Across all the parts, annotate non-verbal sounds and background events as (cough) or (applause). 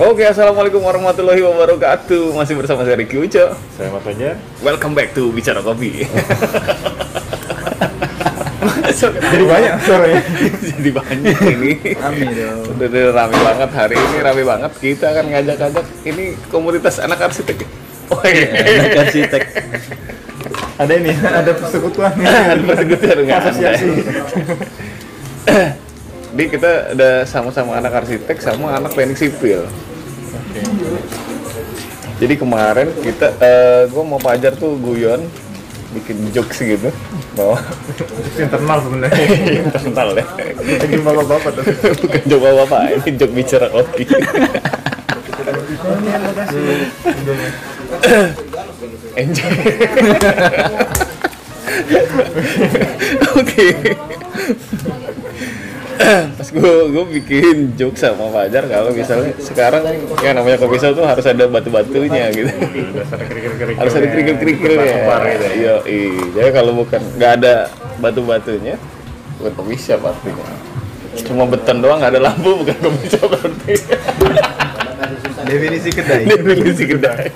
Oke, assalamualaikum warahmatullahi wabarakatuh. Masih bersama saya Ricky Uco. Saya Mas Fajar. Welcome back to Bicara Kopi. Jadi banyak suaranya. Jadi banyak ini. Rame dong. Udah, udah rame banget hari ini rame banget. Kita akan ngajak-ngajak ini komunitas anak arsitek. Oh iya. Anak arsitek. Ada ini, ada persekutuan. (laughs) Ada persekutuan nggak ada. Asosiasi. Di kita udah sama-sama anak arsitek sama anak teknik sipil. Jadi kemarin kita, eh gue mau pajar tuh guyon bikin jokes gitu. Bahwa internal sebenarnya. (laughs) kental deh Lagi bapak-bapak tuh. bukan jok apa apa ini jok bicara kopi. Enjoy. (laughs) Oke (clears throat) pas gue gue bikin joke sama Fajar kalau misalnya sekarang ya namanya kopi shop tuh harus ada batu-batunya gitu. Harus ada kerikil-kerikil ya. gitu ya. iya jadi kalau bukan nggak ada batu-batunya bukan kopi shop artinya cuma beton doang nggak ada lampu bukan kopi shop berarti. (laughs) Definisi kedai. definisi kedai.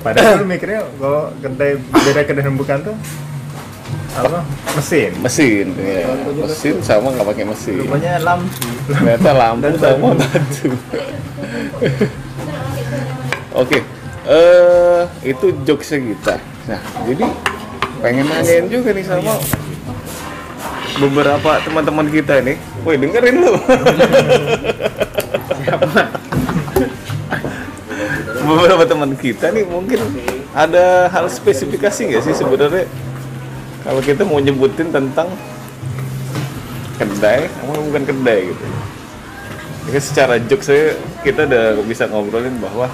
Padahal mikirnya kalau kedai beda kedai bukan tuh apa? Mesin. mesin ya. mesin sama nggak pakai mesin Rupanya lampu. ternyata lampu sama batu (laughs) oke eh itu jokesnya kita nah jadi pengen nanyain juga nih sama beberapa teman-teman kita nih woi dengerin lu (laughs) beberapa teman kita nih mungkin ada hal spesifikasi nggak sih sebenarnya kalau kita mau nyebutin tentang kedai, apa bukan kedai gitu. Jadi secara joke saya kita udah bisa ngobrolin bahwa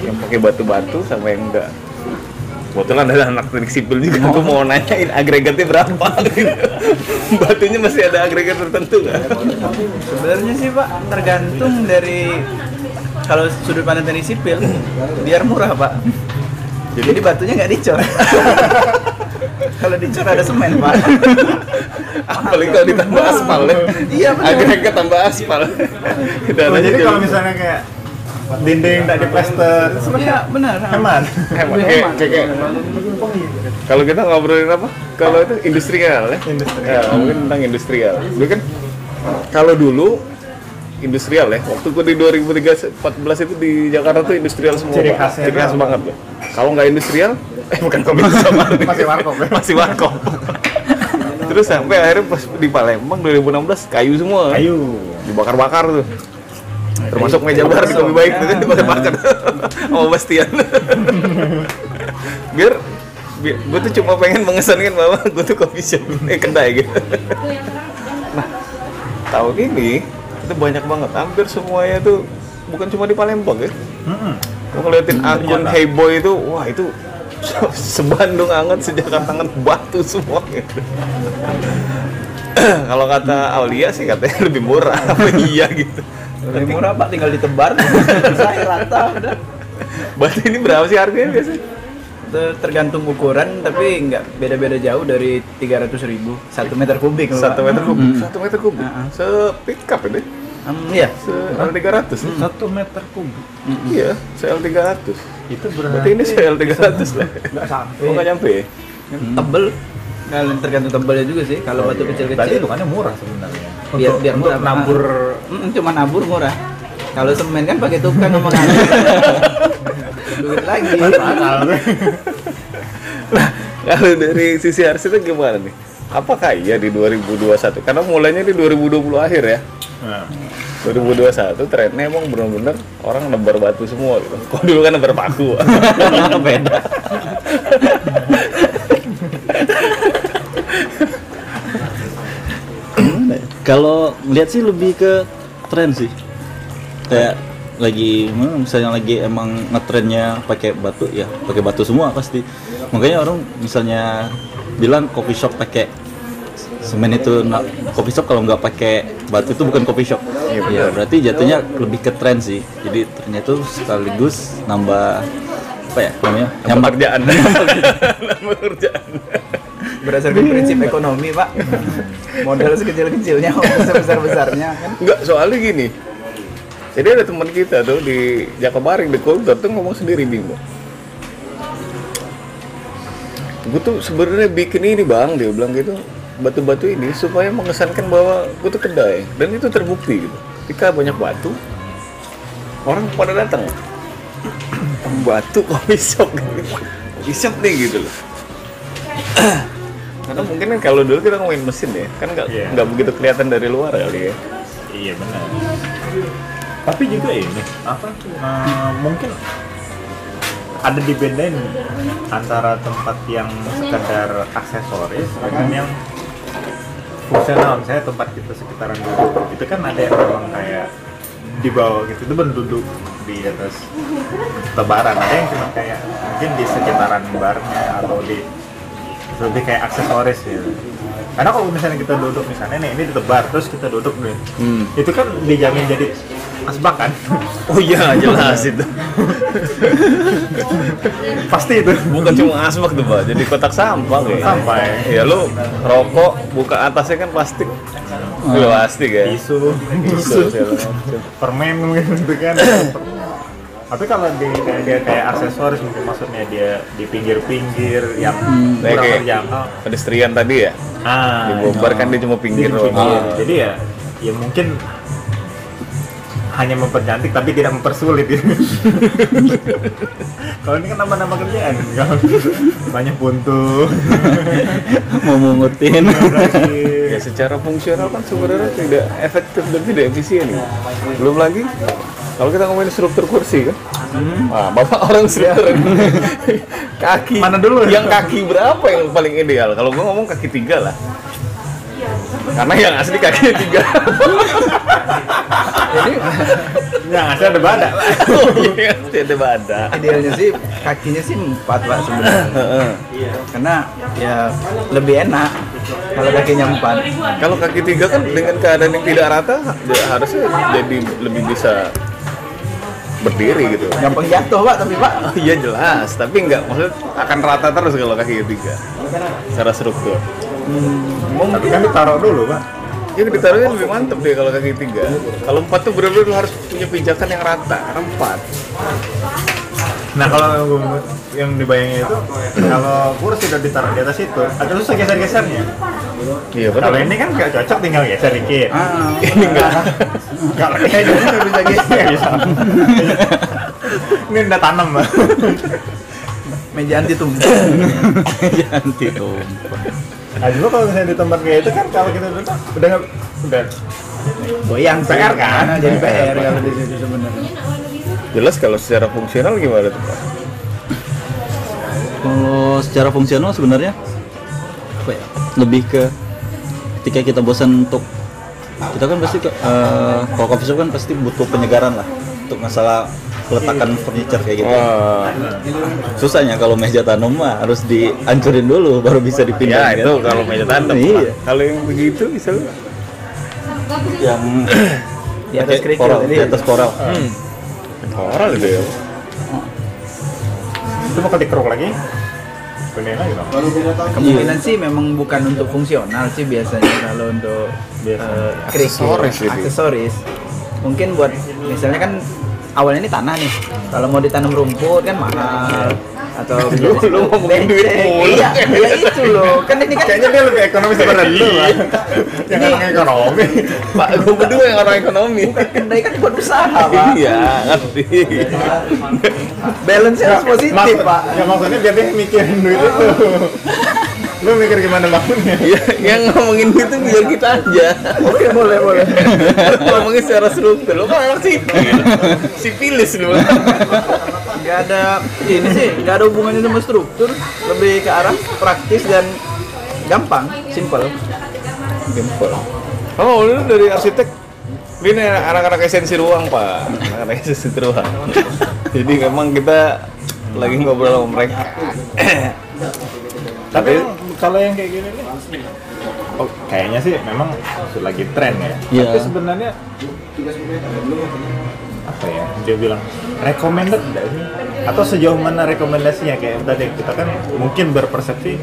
yang pakai batu-batu sama yang enggak. Kebetulan ada anak teknik sipil juga, aku mau nanyain agregatnya berapa gitu. (laughs) Batunya masih ada agregat tertentu nggak? Sebenarnya sih Pak tergantung dari kalau sudut pandang teknik sipil biar murah Pak. Jadi batunya nggak dicor. (laughs) kalau dicor ada semen Pak. Apalagi kalau ditambah aspal ya. Iya. Agregat tambah aspal. Dan Oh, jadi kalau misalnya kayak dinding tak diplester, itu Iya sebenarnya benar. hemat. Hemat, kayak, hemat. kayak, kayak- kalau kita ngobrolin apa? Kalau itu industrial ya. Industrial. Ya, ngomongin tentang industrial. Dulu kan kalau dulu industrial ya. Waktu gua di 2014 itu di Jakarta tuh industrial semua. Ciri Ciri khas apa? banget loh. Kalau nggak industrial, (laughs) eh bukan kopi sama (laughs) Masih warkop ya? Masih warkop. (laughs) Terus sampai akhirnya pas di Palembang 2016 kayu semua. Ayo. Dibakar-bakar tuh. Termasuk meja bar di kopi baik itu kan dibakar-bakar sama Bastian. biar, biar gue tuh cuma pengen mengesankan bahwa gue tuh coffee shop eh kedai gitu. nah, tahun ini itu banyak banget, hampir semuanya tuh bukan cuma di Palembang ya. Mm-mm. Gue ngeliatin akun ternyata. Hey Boy itu, wah itu (laughs) sebandung anget sejak tangan batu semua gitu. (clears throat) Kalau kata Aulia sih katanya lebih murah, (laughs) iya gitu. Lebih murah Pak tinggal ditebar. (laughs) Saya rata udah. Batu ini berapa sih harganya biasanya? Tergantung ukuran tapi nggak beda-beda jauh dari 300 ribu satu meter kubik Satu meter kubik, satu meter kubik, Heeh. se pick up ini, Hmm, iya. se L 300 Satu meter kubik. Iya, se L 300 Itu Berarti ini se L 300 lah. (laughs) nggak sampai. Oh nggak nyampe ya? Tebel. Kalau tergantung tebelnya juga sih. Kalau batu Berarti kecil-kecil hitungannya murah sebenarnya. biar Untuk- biar murah nabur Mm, cuma nabur murah. Kalau semen kan pakai tukang (laughs) ngomong (laughs) Duit lagi. mahal. Nah, kalau dari sisi arsitek gimana nih? Apakah iya di 2021? Karena mulainya di 2020 akhir ya. Nah, 2021 trennya emang bener-bener orang nebar batu semua gitu. Kok dulu kan nebar paku. (laughs) Beda. (laughs) Ya? Kalau lihat sih lebih ke tren sih. Kayak lagi hmm, misalnya lagi emang ngetrennya pakai batu ya pakai batu semua pasti makanya orang misalnya bilang coffee shop pakai semen itu na- coffee shop kalau nggak pakai batu itu bukan coffee shop ya berarti jatuhnya lebih ke tren sih jadi trennya itu sekaligus nambah apa ya namanya Nambah kerjaan. (laughs) Nambah kerjaan. Berdasarkan prinsip ekonomi, Pak. Modal sekecil-kecilnya, (laughs) sebesar-besarnya kan. Enggak, soalnya gini. Jadi ada teman kita tuh di Jakabaring di Kultur tuh ngomong sendiri Bimo. Gue tuh sebenarnya bikin ini bang, dia bilang gitu batu-batu ini supaya mengesankan bahwa gue tuh kedai dan itu terbukti gitu. Ketika banyak batu, orang pada datang. batu kopi shop gitu. Shop nih gitu loh. Karena mungkin kan kalau dulu kita ngomongin mesin ya, kan nggak Iya. nggak begitu kelihatan dari luar kali ya. Iya benar. Tapi juga ini apa? eh, mungkin ada dibedain antara tempat yang sekedar aksesoris dengan yang fungsional. Misalnya tempat kita sekitaran duduk itu kan ada yang memang kayak di bawah gitu itu berduduk di atas tebaran ada yang cuma kayak mungkin di sekitaran barnya atau di lebih kayak aksesoris gitu karena kalau misalnya kita duduk misalnya nih ini di tebar terus kita duduk nih Hmm. itu kan dijamin jadi asbak kan Oh iya jelas itu. (laughs) pasti itu Bukan cuma asbak tuh pak, jadi kotak sampah kayak. Sampah ya? Iya lu rokok buka atasnya kan plastik. Lu plastik ya. tisu Tisu, segala macam. permen gitu kan (laughs) tapi kalau di kayak dia kayak aksesoris mungkin maksudnya dia di pinggir-pinggir yang Kayak kurang terjangkau pedestrian tadi ya. ah Di Bogor kan dia cuma Di pinggir pinggir. doang. jadi ya ya mungkin hanya mempercantik tapi tidak mempersulit ya. (laughs) kalau ini kan nama-nama kerjaan kalau banyak buntu (laughs) mau mungutin Ya secara fungsional kan sebenarnya tidak efektif dan tidak efisien. Belum lagi kalau kita ngomongin struktur kursi kan, Wah, bapak orang struktur (laughs) kaki Mana dulu? Yang kaki berapa yang paling ideal? Kalau gua ngomong kaki tiga lah. Karena yang asli kakinya tiga. (laughs) yang asli ada badak (laughs) Yang asli ada badak. Idealnya sih kakinya sih empat pak sebenarnya. Karena ya lebih enak kalau kakinya empat. Kalau kaki tiga kan dengan keadaan yang tidak rata, ya harusnya jadi lebih bisa berdiri gitu. Gampang jatuh pak tapi pak. Oh, (laughs) iya jelas, tapi nggak maksud akan rata terus kalau kaki tiga secara struktur. tapi kan ditaruh dulu pak Ya ditaruhnya lebih mantep deh kalau kaki tiga. Kalau empat tuh benar-benar lu harus punya pijakan yang rata. Karena empat. Nah kalau yang dibayangin itu kalau kursi udah ditaruh di atas itu agak susah geser-gesernya. Iya Kalau ini kan nggak cocok tinggal geser dikit. Ah, (laughs) ini enggak. (laughs) Kalau kayak bisa geser bisa. ini udah tanam Mbak. meja anti tumpah. anti tumpah Nah juga kalau misalnya di tempat kayak itu kan kalau kita duduk udah nggak udah Goyang. PR kan? Ah, Jadi PR kalau di situ sebenarnya. Jelas kalau secara fungsional gimana tuh Pak? kalau secara fungsional sebenarnya apa ya lebih ke ketika kita bosan untuk kita kan pasti eh, kalau coffee shop kan pasti butuh penyegaran lah untuk masalah peletakan furniture kayak gitu Wah, susahnya kalau meja tanam mah harus dihancurin dulu baru bisa dipindah ya itu kalau meja tandem. Iya. Kalau yang begitu misalnya yang Di atas kerikil koral, di atas koral hmm, oral itu ya. itu bakal dikeruk lagi. Kemungkinan sih memang bukan untuk fungsional sih biasanya. Kalau untuk kerikil, Aksesoris aksesoris. Mungkin buat misalnya kan awalnya ini tanah nih. Kalau mau ditanam rumput kan mahal atau (laughs) Lu- lu ngomongin duit mulu. Iya, ya itu loh. Kan ini kan Kayaknya dia lebih ekonomis daripada lu Pak. Yang orang ekonomi. Pak, gue berdua yang orang ekonomi. bukan kedai kan buat usaha, Pak. Iya, ngerti. Balance harus positif, Pak. Ya maksudnya biar dia mikirin duit itu. (laughs) Lu mikir gimana bangunnya? Ya, yang ngomongin itu biar kita aja. Oke, boleh, boleh. ngomongin secara struktur. Lu kan anak sipil. Sipilis lu. nggak ada ini sih nggak ada hubungannya sama struktur lebih ke arah praktis dan gampang simple Jempol. Oh, lu dari arsitek ini anak-anak esensi ruang, Pak. Anak-anak esensi ruang. Jadi memang kita lagi ngobrol sama mereka. Tapi kalau yang kayak gini nih, oh, kayaknya sih memang lagi tren ya. Iya. Tapi sebenarnya apa ya? Dia bilang recommended nggak sih? atau sejauh mana rekomendasinya kayak tadi kita kan mungkin berpersepsi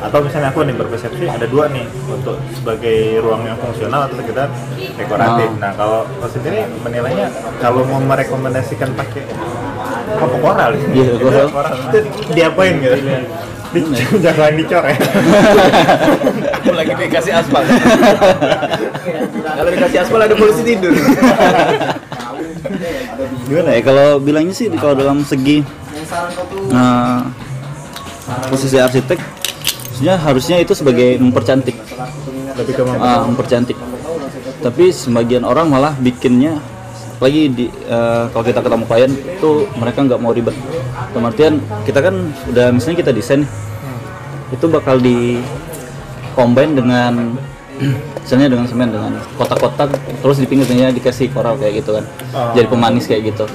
atau misalnya aku nih berpersepsi ada dua nih untuk sebagai ruang yang fungsional atau sekedar dekoratif. Oh. Nah kalau sendiri menilainya kalau mau merekomendasikan pakai apa koral? Iya, Itu koral. Itu diapain gitu? Di, (laughs) jangan dicoret. (laughs) lagi dikasih aspal kalau dikasih aspal ada polisi tidur gimana ya kalau bilangnya sih kalau dalam segi eh, posisi arsitek sebenarnya harusnya itu sebagai mempercantik Lebih ke Ah, mempercantik tapi sebagian orang malah bikinnya lagi di eh, kalau kita ketemu klien itu mereka nggak mau ribet. Artian kita kan udah misalnya kita desain nih, itu bakal di combine dengan misalnya dengan semen dengan kotak-kotak terus di pinggirnya dikasih koral kayak gitu kan. Jadi pemanis kayak gitu.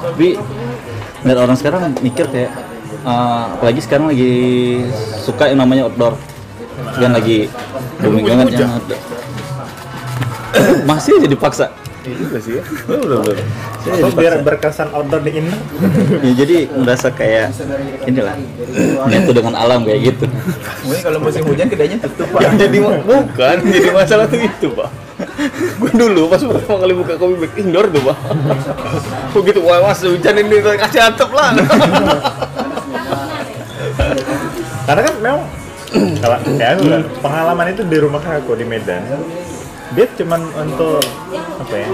Tapi ngeliat orang sekarang mikir kayak eh, apalagi sekarang lagi suka yang namanya outdoor. Kan lagi booming banget yang (coughs) masih aja dipaksa Iya juga sih ya. Bener-bener. Saya Atau dipaksa. biar berkesan outdoor di inner. ya, jadi merasa kayak inilah nyatu dengan alam kayak gitu mungkin kalau musim hujan kedainya tutup pak Yang jadi bukan, (laughs) jadi masalah tuh itu pak. Gue dulu pas pertama kali buka kopi bag indoor tuh pak. Begitu wah mas hujan ini kasih atap lah. Karena kan memang (clears throat) kalau kayak aku kan, pengalaman itu di rumah aku di Medan. Dia cuman untuk apa ya?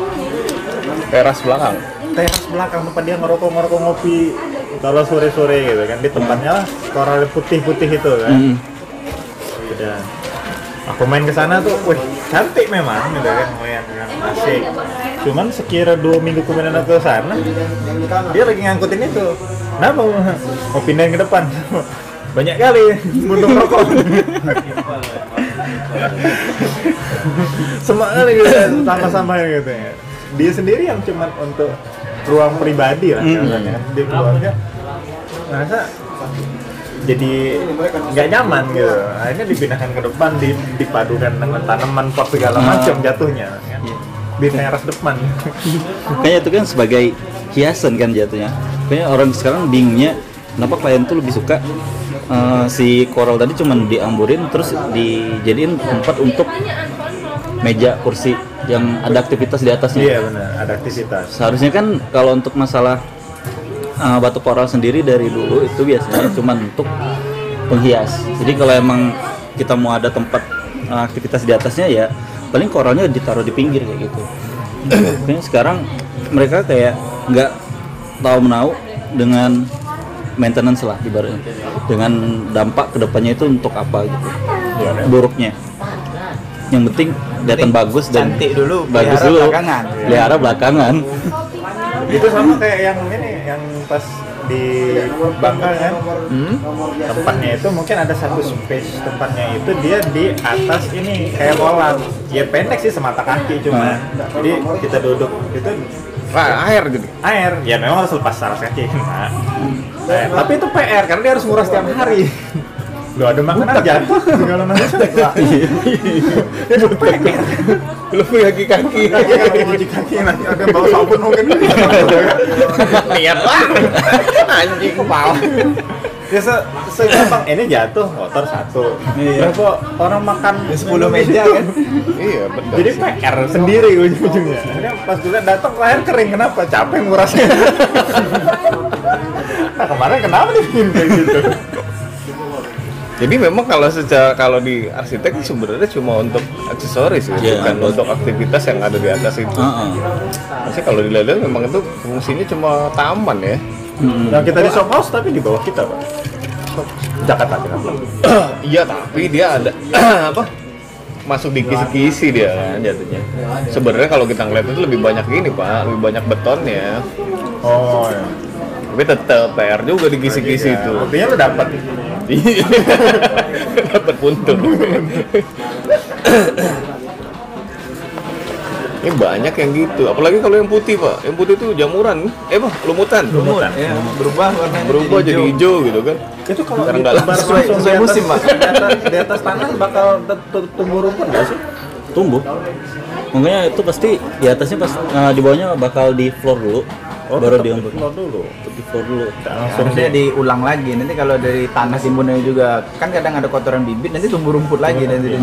Teras belakang. Teras belakang tempat dia ngerokok ngerokok ngopi kalau sore sore gitu kan di tempatnya lah koral putih putih itu kan. Mm. Udah. Aku main ke sana tuh, wih cantik memang gitu kan, lumayan kan asik. Cuman sekira dua minggu kemudian aku ke sana, dia lagi ngangkutin itu. Kenapa? Mau pindahin ke depan. Banyak kali mundur rokok. Kali gitu, sama-sama gitu ya. Dia sendiri yang cuman untuk ruang pribadi lah katanya. Dia keluarga merasa jadi nggak nyaman gitu akhirnya dipindahkan ke depan di- dipadukan dengan tanaman pot segala macam jatuhnya kan. di teras depan Kayaknya itu kan sebagai hiasan kan jatuhnya. Kayaknya orang sekarang bingungnya kenapa klien tuh lebih suka eh, si koral tadi cuman diamburin terus dijadiin tempat untuk meja kursi yang ada aktivitas di atasnya. iya benar ada aktivitas Seharusnya kan kalau untuk masalah uh, batu koral sendiri dari dulu itu biasanya cuma untuk penghias. Jadi kalau emang kita mau ada tempat uh, aktivitas di atasnya ya paling koralnya ditaruh di pinggir kayak gitu. Sekarang mereka kayak nggak tahu menau dengan maintenance lah ibaratnya. Dengan dampak ke depannya itu untuk apa gitu. Buruknya. Yang penting kelihatan bagus dan cantik dulu, bagus dulu. belakangan. pelihara belakangan. Itu sama kayak yang ini yang pas di Bangka kan? Tempatnya itu mungkin ada satu space tempatnya itu dia di atas ini kayak kolam. Ya pendek sih semata kaki cuma jadi kita duduk. Itu Nah, air gitu. air ya memang harus lepas saras kaki nah. Nah, tapi itu PR karena dia harus nguras tiap hari Lo ada makanan jatuh segala macam itu PR (laughs) Lu kaki kaki. kaki kaki cuci kaki nanti ada bawa sabun mungkin Niat lah. Anjing kepala. ya se segampang ini jatuh motor satu Iya. berapa orang makan 10 meja kan Iya betul. jadi PR sendiri ujung-ujungnya akhirnya pas liat datang air kering kenapa capek ngurasnya (laughs) nah kemarin kenapa dibikin kayak gitu Jadi memang kalau secara kalau di arsitek sebenarnya cuma untuk aksesoris ya, Iya. bukan untuk aktivitas yang ada di atas itu. Heeh. Maksudnya kalau dilihat memang itu fungsinya cuma taman ya. Mm-mm. yang kita di shop house tapi di bawah kita pak Jakarta Jakarta iya tapi dia ada (clears throat) apa? Masuk di kisi-kisi dia kan jatuhnya. Sebenarnya kalau kita ngeliat itu lebih banyak gini pak, lebih banyak betonnya. oh ya Tapi tetap PR juga di kisi-kisi itu. buktinya lu dapat Iya. (laughs) Dapat puntung. (laughs) Ini banyak yang gitu, apalagi kalau yang putih pak, yang putih itu jamuran, eh pak, lumutan, Lumutan. ya, berubah warnanya berubah jadi hijau gitu kan. itu kalau Sekarang nggak langsung. langsung di Sesuai atas, musim, Pak. di atas, di atas tanah bakal tumbuh rumput nggak sih tumbuh makanya itu pasti di atasnya pas eh, di bawahnya bakal di floor dulu Oh, baru diangkut explore dulu. di floor dulu Langsung Harusnya di diulang lagi. Nanti kalau dari tanah timbunnya juga kan kadang ada kotoran bibit, nanti tumbuh rumput lagi nanti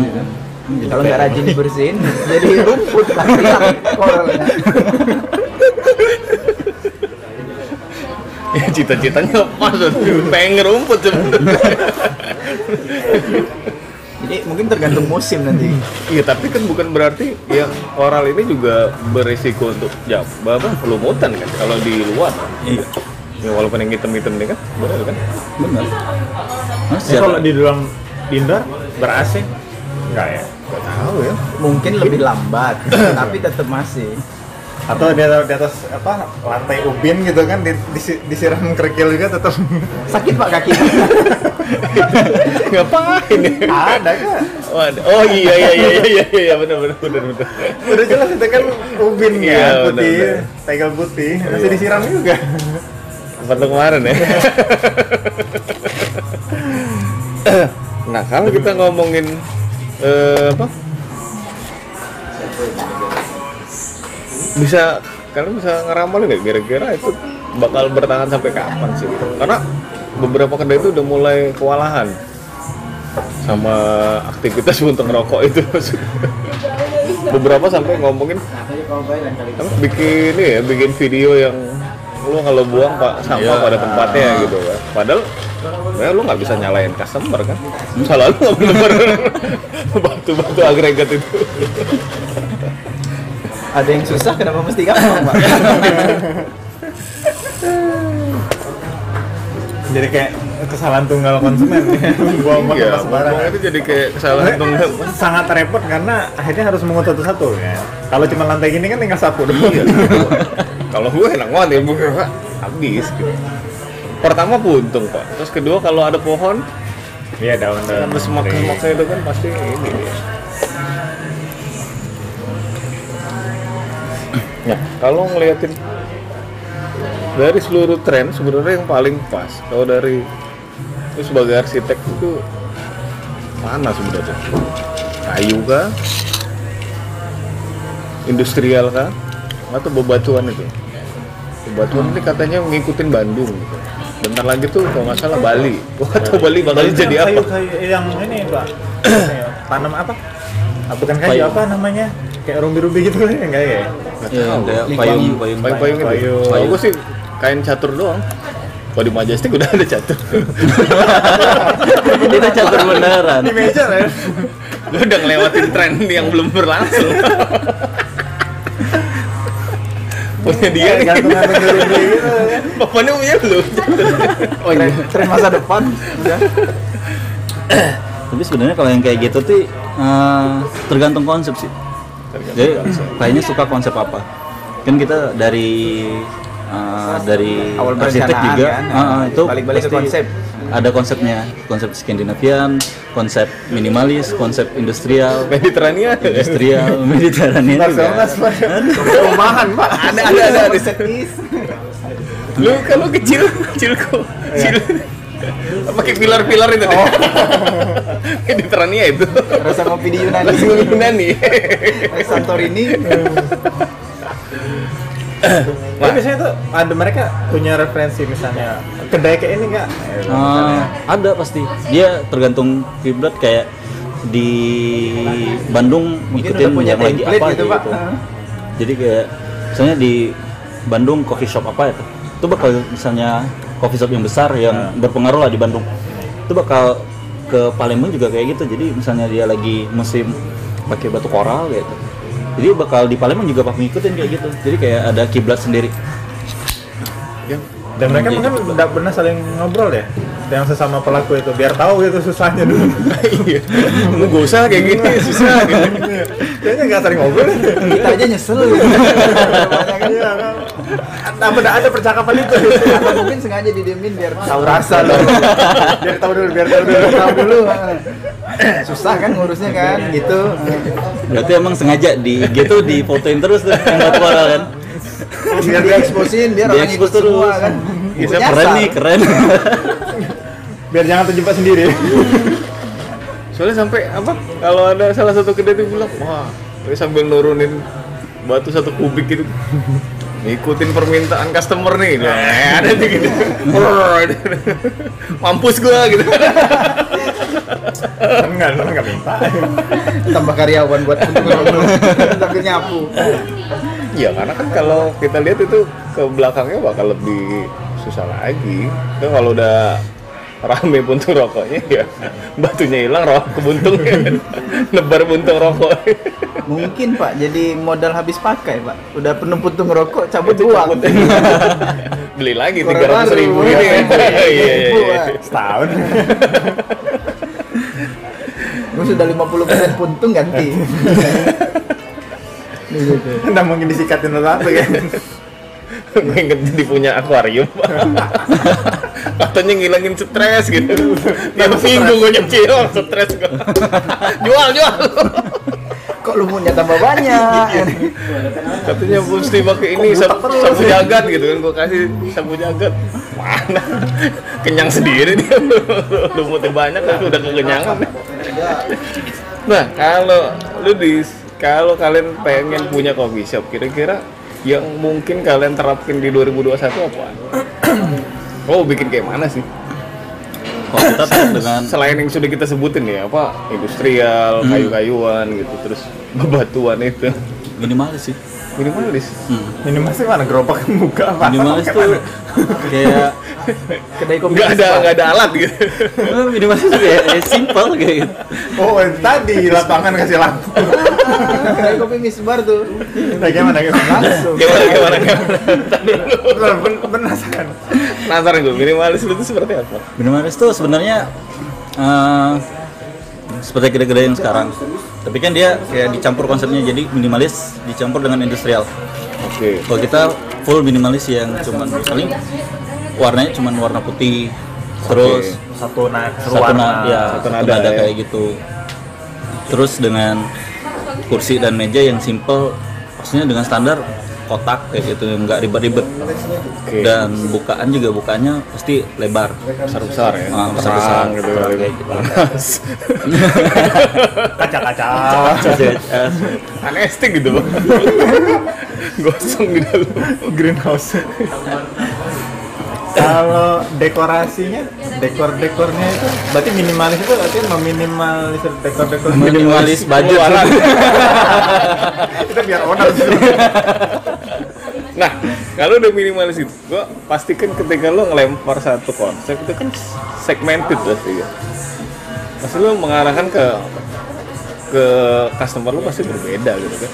situ. Kalau nggak rajin dibersihin, (laughs) jadi rumput. Koralnya. (laughs) Ya, cita-citanya lepas pengen ngerumput sebenarnya. Jadi mungkin tergantung musim nanti. iya tapi kan bukan berarti yang oral ini juga berisiko untuk ya apa pelumutan kan kalau di luar. Iya. Ya walaupun yang hitam-hitam ini kan benar kan? Benar Ya, kalau di dalam indoor ber AC enggak ya? nggak tahu ya Mungkin lebih lambat, (coughs) tapi tetap masih. Atau di atas, di atas apa lantai ubin gitu kan di, disi- disiram kerikil juga tetap Sakit pak kaki. (laughs) ngapain ya ada kan? Oh iya iya iya iya iya iya benar benar benar benar Udah jelas itu kan ubin Iya, ya benar, putih, benar. tegel putih, masih Iya. disiram juga. Waktu kemarin ya. (laughs) nah kalau kita ngomongin eh, apa? Bisa kalian bisa ngeramal nggak kira-kira itu bakal bertahan sampai kapan sih? Karena beberapa kedai itu udah mulai kewalahan sama aktivitas (laughs) untuk ngerokok itu. beberapa sampai ngomongin apa, bikin ini ya, bikin video yang lu kalau buang pak sampah pada tempatnya gitu kan. Padahal sebenarnya lu nggak bisa nyalain customer kan. Salah lu nggak bener batu-batu agregat itu. Ada yang susah, kenapa mesti gampang pak? Jadi kayak kesalahan tunggal konsumen ya. buang buang Iya, buang itu jadi kayak kesalahan tunggal. sangat repot karena akhirnya harus mengut satu-satu ya. Kalau cuma lantai gini kan tinggal sapu doang. Iya. Kalau gue enak banget ya. Habis gitu. Pertama puntung pak, terus kedua kalau ada pohon, Iya daun-daun. ada semak-semaknya itu kan pasti ini. Nah, kalau ngeliatin dari seluruh tren sebenarnya yang paling pas kalau dari itu sebagai arsitek itu mana sebenarnya kayu kah industrial kah atau bebatuan itu bebatuan ini katanya ngikutin Bandung gitu. Bentar lagi tuh kalau nggak salah Bali. Wah atau Bali bakal jadi apa? kayu, kayu yang ini pak. Tanam apa? Ah, bukan kayu Payung. apa namanya? Kayak rumbi-rumbi gitu kan (laughs) enggak ya? Iya, kayak Lingkungan. payung payung. Payung-payung itu Payung. kalau gue sih kain catur doang. Kalau di Majestic udah ada catur. (laughs) Itu catur beneran. Di meja ya. Lu udah ngelewatin tren yang belum berlangsung (laughs) punya dia nih gantung-gantung gitu kan bapaknya punya lu Oh iya. Tren masa depan. Udah. tapi sebenarnya kalau yang kayak gitu tuh eh, tergantung konsep sih jadi kayaknya suka konsep apa kan kita dari eh, dari Awal arsitek juga kan, eh, itu balik-balik ke konsep. Ada konsepnya konsep Skandinavian konsep minimalis konsep industrial. Mediterania industrial (laughs) Mediterranean juga. Perumahan pak. Ada ada ada, ada. Lu kalau kecil kecil kok. Kecil. Pakai pilar-pilar itu. (laughs) Deh Mediterania itu. Rasa ngopi di Yunani. Yunani. Santorini. (laughs) Tapi biasanya tuh ada mereka punya referensi misalnya kedai kayak ini nggak? Eh, ada pasti. Dia tergantung kiblat kayak di Bandung ngikutin punya yang lagi apa gitu, gitu, jadi kayak misalnya di Bandung coffee shop apa ya itu bakal misalnya coffee shop yang besar yang berpengaruh lah di Bandung. Itu bakal ke Palembang juga kayak gitu. Jadi misalnya dia lagi musim pakai batu koral gitu jadi bakal di Palembang juga bakal ngikutin kayak gitu. Jadi kayak ada kiblat sendiri. Dan mereka mungkin nggak pernah saling ngobrol ya, yang sesama pelaku itu biar tahu gitu susahnya dulu. (laughs) iya lu gak usah kayak gini susah gitu Kayaknya nggak saling ngobrol. Kita aja nyesel. gitu. (laughs) Iya kan. Apa ada, ada percakapan itu? Atau mungkin sengaja didiemin biar tahu rasa loh. biar tahu dulu, biar tahu dulu. Biar tahu dulu. (laughs) Susah kan ngurusnya kan gitu. berarti emang sengaja di IG tuh di fotoin terus tuh yang koral kan Biar dieksposin, biar orang ikut semua terus. kan. Bisa keren nih keren Biar jangan terjebak sendiri. (laughs) soalnya sampai apa kalau ada salah satu kedai itu bilang wah ini sambil nurunin batu satu kubik gitu. Ngikutin permintaan customer nih nah, ada tuh gitu. (laughs) Mampus gua gitu. (laughs) Enggak lu enggak minta. Tambah karyawan buat untuk nyapu. Ya karena kan kalau kita lihat itu ke belakangnya bakal lebih susah lagi. Kan kalau udah rame puntung rokoknya ya. Batunya hilang rokok kebuntungnya (laughs) nebar puntung rokok. Mungkin pak. Jadi modal habis pakai pak. Udah penuh puntung rokok cabut Itu buang cabut. (laughs) beli lagi tiga ratus ribu. ya. ini iya iya iya Pak. setahun. Gue sudah 50% puntung ganti. (laughs) Nggak mungkin disikatin satu kan? Gue inget jadi punya akuarium katanya ngilangin stres gitu. Tiap minggu gue nyicil stres gue jual jual. Kok lumutnya tambah banyak? Katanya mesti pakai ini sapu, sapu jagat gitu kan gue kasih sapu jagat. Mana? Kenyang sendiri dia. Lumutnya banyak kan udah kekenyangan. Nah kalau lu di kalau kalian pengen punya coffee shop kira-kira yang mungkin kalian terapkin di 2021 apa? Oh bikin kayak mana sih? Kalau kita (laughs) dengan Selain yang sudah kita sebutin ya apa industrial, kayu-kayuan gitu, terus bebatuan itu minimalis sih. minimalis. Hmm. ini masih mana gerobak muka apa Minimalis tuh kayak (laughs) (laughs) kedai kopi Nggak ada nggak ada alat gitu. (laughs) minimalis tuh kayak eh, simple kayak gitu. oh tadi lapangan kasih lampu kedai kopi misbar tuh nah, gimana gimana langsung Gimana gimana gimana? Tadi ben- penasaran Penasaran gue minimalis itu seperti apa? Minimalis tuh sebenarnya eh, seperti kedai-kedai yang sekarang. Tapi kan dia kayak dicampur konsepnya jadi minimalis dicampur dengan industrial. Oke. Kalau kita full minimalis yang cuman paling warnanya cuman warna putih terus satu na satu na, ya, Satu satu nada nada ya. kayak gitu. Terus dengan kursi dan meja yang simple, maksudnya dengan standar kotak kayak gitu, nggak ribet-ribet. Oke. Dan bukaan juga bukaannya pasti lebar. besar besar ya. Ah, besar-besar. Terang gitu Terang kali. kayak gitu. (laughs) (laughs) Gosong di dalam. greenhouse kalau dekorasinya dekor-dekornya itu berarti minimalis itu artinya meminimalisir dekor-dekor minimalis budget Pengeluaran. (laughs) kita biar owner sih Nah, kalau udah minimalis itu, gua pastikan ketika lo ngelempar satu konsep itu kan segmented pasti ya. Pasti lo mengarahkan ke ke customer lo pasti berbeda gitu kan.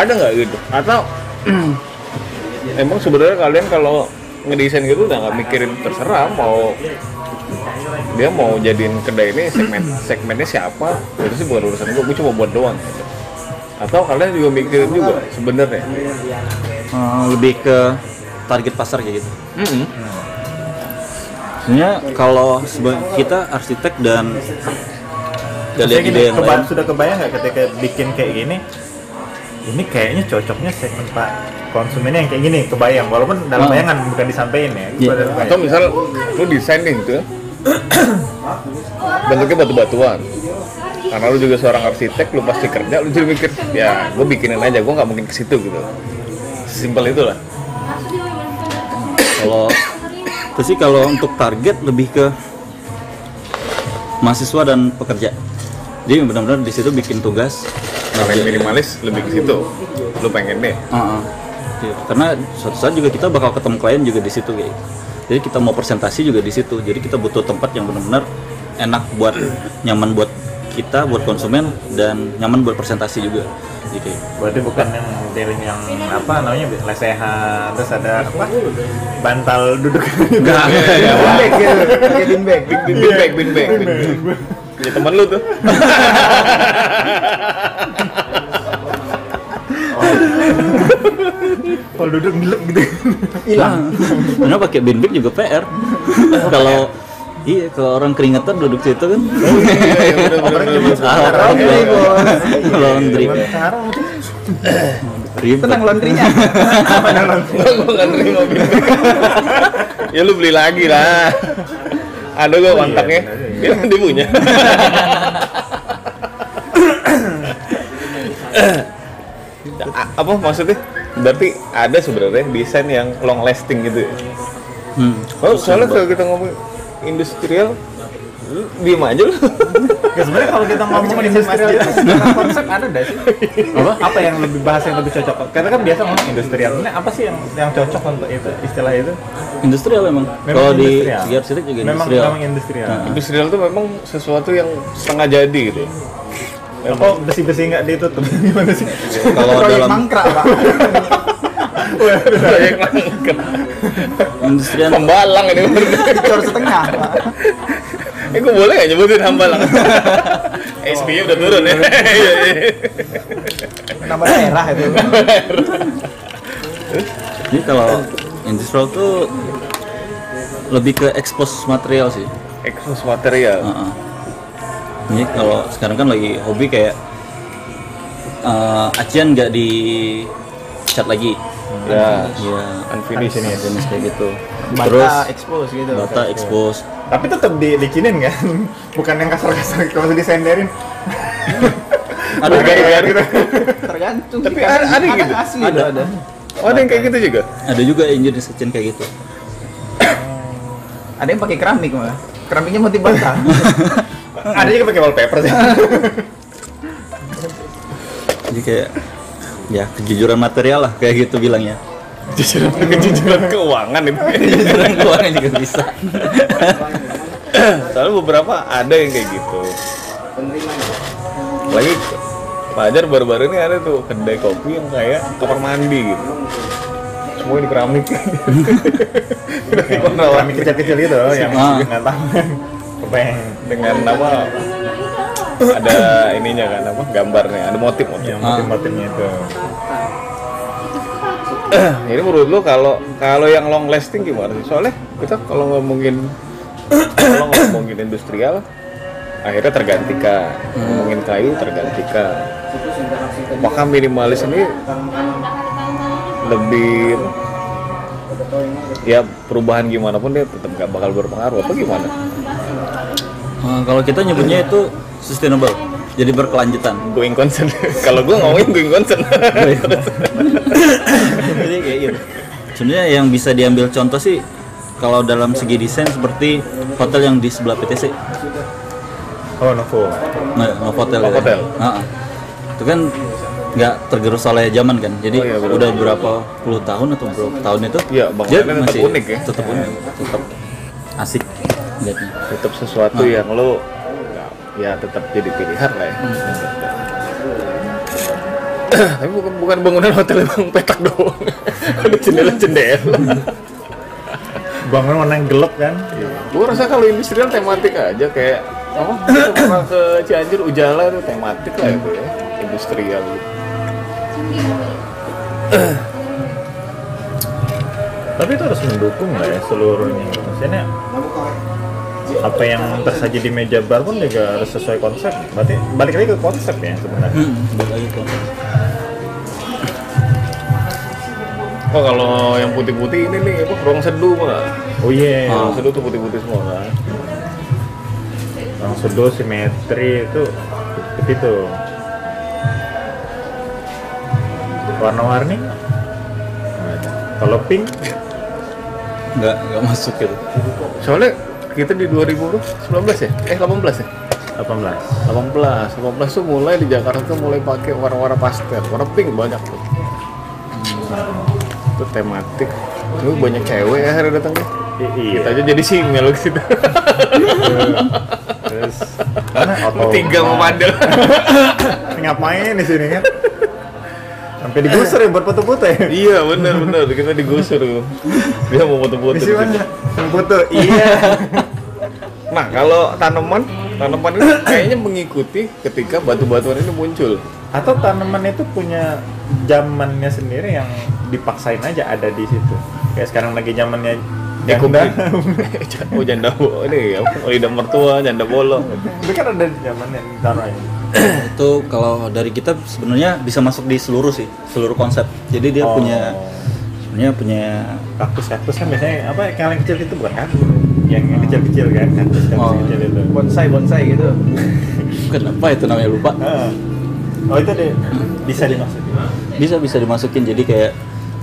Ada nggak gitu? Atau (clears throat) emang sebenarnya kalian kalau ngedesain gitu udah nggak mikirin terserah mau dia mau jadiin kedai ini segmen segmennya siapa itu sih bukan urusan gue gue cuma buat doang gitu. atau kalian juga mikirin juga sebenarnya Eh, lebih ke target pasar kayak gitu. Mm-mm. Sebenarnya kalau kita arsitek dan gini, ide yang lain, sudah kebayang nggak ketika bikin kayak gini ini kayaknya cocoknya segmen pak konsumennya yang kayak gini kebayang walaupun dalam Oh. bayangan bukan disampaikan ya Iya. Sudah kebayang. atau misal lu desain nih gitu ya. bentuknya batu-batuan karena lu juga seorang arsitek lu pasti kerja lu jadi mikir ya gue bikinin aja gue nggak mungkin ke situ gitu simpel itulah kalau itu sih kalau untuk target lebih ke mahasiswa dan pekerja. Jadi benar-benar di situ bikin tugas. kalau yang minimalis lebih ke situ lu pengen deh Heeh. Iya, Karena suatu saat juga kita bakal ketemu klien juga di situ kayak. gitu. Jadi kita mau presentasi juga di situ. Jadi kita butuh tempat yang benar-benar enak buat nyaman buat kita, buat konsumen dan nyaman buat presentasi juga. Jadi berarti bukan yang modeling yang apa namanya lesehan terus ada apa bantal duduk enggak (laughs) ya, Bin bag gitu bin bag bin bin bin bag bin bag punya teman lu tuh. Kalau duduk ngelep gitu. Hilang. Karena (laughs) pakai bin bag juga PR. kalau iya kalau orang keringetan duduk situ kan. iya iya bener bener bener Ah, Laundry, bos. Laundry. sekarang Ribet. tenang laundrynya. Gua gua nggak nerima ya lu beli lagi lah ada gua kontaknya. dia dia punya. (coughs) (coughs) Apa maksudnya? Berarti ada sebenarnya desain yang long lasting gitu ya? Hmm. Oh, soalnya kalau kita ngomong industrial, lu diem aja lu. Ya, sebenarnya kalau kita ngomongin industrial secara konsep ada nggak sih? Apa? Apa yang lebih bahasa yang lebih cocok? Karena kan biasa ngomong industrial. Ini apa sih yang yang cocok untuk itu istilah itu? Industrial memang. Memang Kalau di Sirik juga Memang industrial. memang industrial. Nah. industrial itu memang sesuatu yang setengah jadi gitu. ya. Kok besi-besi nggak ditutup? (laughs) Gimana sih? Kalau dalam mangkrak pak (laughs) Proyek industrial Hambalang ini. cor setengah pak (laughs) (laughs) Eh, gue boleh nggak nyebutin hambalang? (laughs) SPY udah turun ya. Iya, iya. nambah daerah itu Jadi kalau industrial tuh lebih ke expose material sih. Eksos material. Heeh. Ini kalau sekarang kan lagi hobi kayak eh, acian nggak di cat lagi. Ya, Iya. unfinished. Jenis kayak gitu. bata Terus expose gitu bata expose. Tapi tetap di dikinin kan? (laughs) Bukan yang kasar-kasar kalau disenderin. (laughs) Ada Gaya-gaya gitu. tergantung Tapi ada- ada kadang gitu? asli Ada. ada ada Oh, ada yang kayak gitu juga? ada juga yang jenis acian kayak gitu. ada yang pakai keramik malah keramiknya motif bata (laughs) Ada juga pakai wallpaper sih. Jadi kayak ya kejujuran material lah kayak gitu bilangnya. Kejujuran, (laughs) kejujuran keuangan itu. kejujuran keuangan juga bisa. Soalnya beberapa ada yang kayak gitu. Lagi Fajar baru-baru ini ada tuh kedai kopi yang kayak kamar mandi gitu. Semua di keramik. Kami kecil-kecil gitu yang Ah. nggak tahu. Kebayang. dengan apa ada ininya kan apa gambarnya ada motif motif Yang motif-motifnya itu. (clears throat) Jadi menurut lo kalau kalau yang long lasting gimana sih? Soalnya kita kalau ngomongin kalau ngomongin industrial akhirnya tergantikan, ngomongin kayu tergantikan. Maka minimalis ini lebih ya perubahan gimana pun dia tetap gak bakal berpengaruh apa gimana? Eh, kalau kita nyebutnya itu sustainable. Jadi berkelanjutan. Going concern. (laughs) kalau gue ngomongin going concern. (laughs) Jadi kayak gitu. Sebenarnya yang bisa diambil contoh sih kalau dalam segi desain seperti hotel yang di sebelah PTC. Oh, Novo. Nah, Novotel. Novotel. ya. Heeh. Itu kan nggak tergerus oleh zaman kan. Jadi Oh iya, udah berapa puluh tahun atau berapa tahun itu Iya, bangunannya tetap unik ya. Tetap unik, tetap asik tetap sesuatu yang lo ya tetap jadi pilihan lah ya. (clears throat) Tapi bukan bukan bangunan hotel bang petak doang. (laughs) Ada jendela jendela. Bangun warna yang gelap kan? Gue rasa kalau industrial tematik aja kayak apa? Kita pernah ke Cianjur Ujala itu tematik lah itu ya industrial. Tapi itu harus mendukung lah ya seluruhnya. Maksudnya apa yang tersaji di meja bar pun juga harus sesuai konsep. Berarti balik lagi ke konsep ya sebenarnya. Hmm, balik lagi tuh. Oh kalau yang putih-putih ini nih apa ruang seduh mah. Oh iya, Ruang seduh tuh putih-putih semua kan. yang seduh simetri itu itu. Warna-warni? Kalau pink, nggak nggak masuk gitu. Soalnya kita di 2019 ya? Eh 18 ya? 18. 18, 18 tuh mulai di Jakarta tuh mulai pakai warna-warna pastel, warna pink banyak tuh. Itu tematik. Itu banyak cewek ya akhirnya datangnya. Iya. Kita aja jadi single situ. (laughs) Terus mana auto Tiga memandang. (laughs) ngapain di sini kan? Sampai digusur ya buat foto-foto ya. iya benar benar kita digusur tuh. Dia mau foto-foto. Foto. Iya. (laughs) Nah kalau tanaman, tanaman ini kayaknya mengikuti ketika batu-batuan ini muncul. Atau tanaman itu punya zamannya sendiri yang dipaksain aja ada di situ. Kayak sekarang lagi zamannya janda. (laughs) oh janda bo- ini ya, lidah mertua, janda bolong. Itu kan ada zamannya ditaruh aja. (clears throat) itu kalau dari kita sebenarnya bisa masuk di seluruh sih, seluruh konsep. Jadi dia Oh. punya sebenarnya punya kaktus-kaktus kan biasanya apa yang yang kecil itu bukan kaktus. Yang yang kecil-kecil kan, kaktus kaktus Oh. kecil itu. bonsai bonsai gitu (laughs) kenapa itu namanya lupa. Ah. Oh itu deh bisa dimasukin. Bisa bisa dimasukin jadi kayak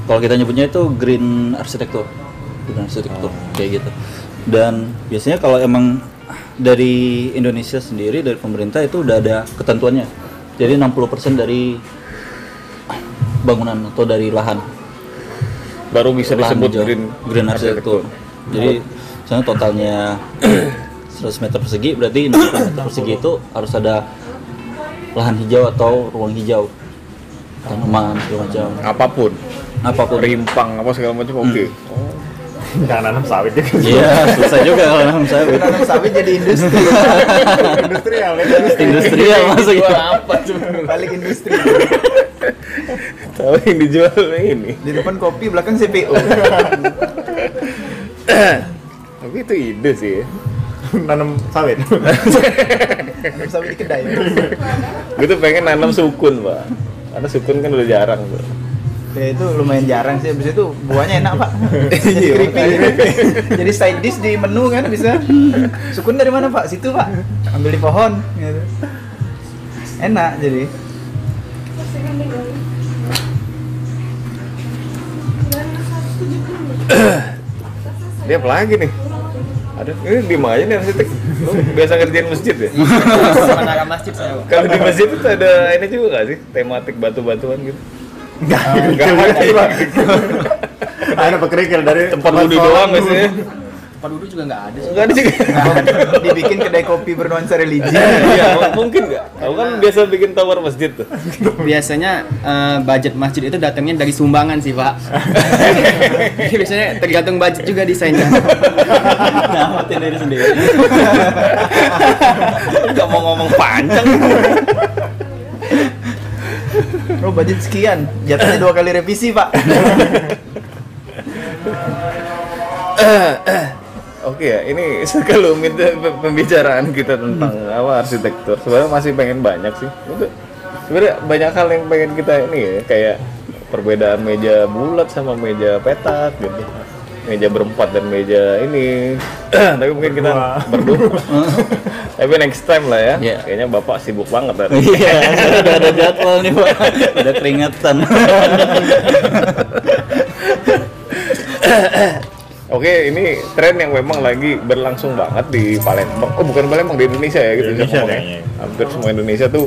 kalau kita nyebutnya itu green arsitektur green arsitektur kayak gitu dan biasanya kalau emang dari Indonesia sendiri dari pemerintah itu udah ada ketentuannya jadi 60% dari bangunan atau dari lahan baru bisa disebut hijau, green green arsitektur. Jadi misalnya totalnya (coughs) 100 meter persegi berarti 60 (coughs) meter persegi itu harus ada lahan hijau atau ruang hijau. Tanaman segala macam. Apa pun. Apa pun. Rimpang apa segala macam oke Jangan nanam sawit ya. iya susah juga kalau nanam sawit Nanam sawit jadi industri. Industrial ya. industrial masuknya apa cuma Balik industri. tahu yang dijual ini Di depan kopi, belakang CPU. tapi itu ide sih ya. nanam sawit. Nanam sawit di kedai. gue tuh pengen nanam sukun pak karena sukun kan udah jarang tuh Ya itu lumayan jarang sih. Habis itu buahnya enak pak. (laughs) Iya, Creepy. Jadi side dish di menu kan bisa. Sukun dari mana pak? Situ pak. Ambil di pohon. Gitu. Enak jadi. dia apa lagi nih ada ini di mana nih arsitek lu biasa ngerjain masjid ya Menara masjid saya kalau di masjid itu ada ini juga gak sih tematik batu-batuan gitu Enggak, Nggak ada. Ada. Pekerikil dari tempat wudhu doang biasanya. Tempat duduk juga nggak ada. enggak ada juga. Dibikin kedai kopi bernuansa religi. iya m- mungkin nggak. Kamu kan biasa bikin tower masjid tuh. Biasanya eh, budget masjid itu datangnya dari sumbangan sih pak. Jadi biasanya tergantung budget juga desainnya. Nyamatin diri sendiri. Nggak mau ngomong panjang Oh budget sekian. Jatuhnya dua kali revisi pak. Oke ya, ini sekelumit pembicaraan kita tentang apa arsitektur. Sebenarnya masih pengen banyak sih. Sebenarnya banyak hal yang pengen kita ini ya, kayak perbedaan meja bulat sama meja petak gitu. Meja berempat dan meja ini. (clears throat) Tapi mungkin kita berdua. (laughs) Tapi next time lah ya. Iya. Kayaknya Bapak sibuk banget ini. iya (laughs) udah ada jadwal nih pak (laughs) udah keringetan (clears throat) Oke, ini tren yang memang lagi berlangsung banget di Palembang. Oh, bukan Palembang di Indonesia ya gitu. Indonesia kayaknya. Hampir semua Indonesia tuh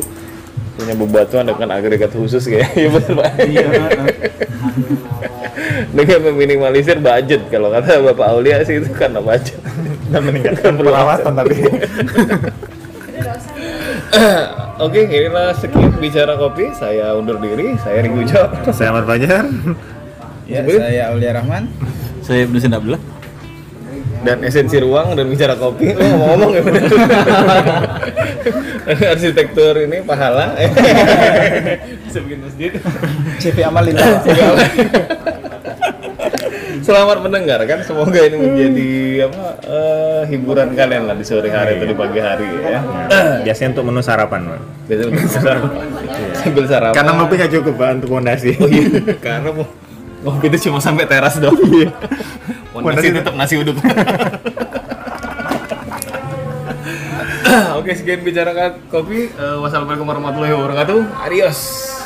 punya bebatuan dengan agregat khusus kayak Iya betul Pak. iya dengan meminimalisir budget kalau kata Bapak Aulia sih itu karena budget. dan meningkatkan perawatan tapi (clears throat) Oke, inilah sekian bicara kopi. Saya undur diri. Saya Ringo Jo. saya Ahmad Fajar Ya, saya Aulia Rahman. saya Ibnu Abdullah dan esensi ruang dan bicara kopi. Oh, ngomong-ngomong ya bener. (laughs) Arsitektur ini pahala. Bisa bikin masjid. (laughs) CV Amalin. Selamat mendengarkan. Semoga ini menjadi apa eh, hiburan kalian lah di sore hari atau di pagi hari ya. biasanya untuk menu sarapan Pak. Biasanya untuk sarapan. Sambil sarapan. karena ngopi nggak cukup Pak untuk fondasi Oh iya, karena mau ngopi itu cuma sampai teras doang. Pondasi Pondasi tetap nasi uduk. (laughs) Oke, sekian bicara kopi. Eh, wassalamualaikum warahmatullahi wabarakatuh. Adios.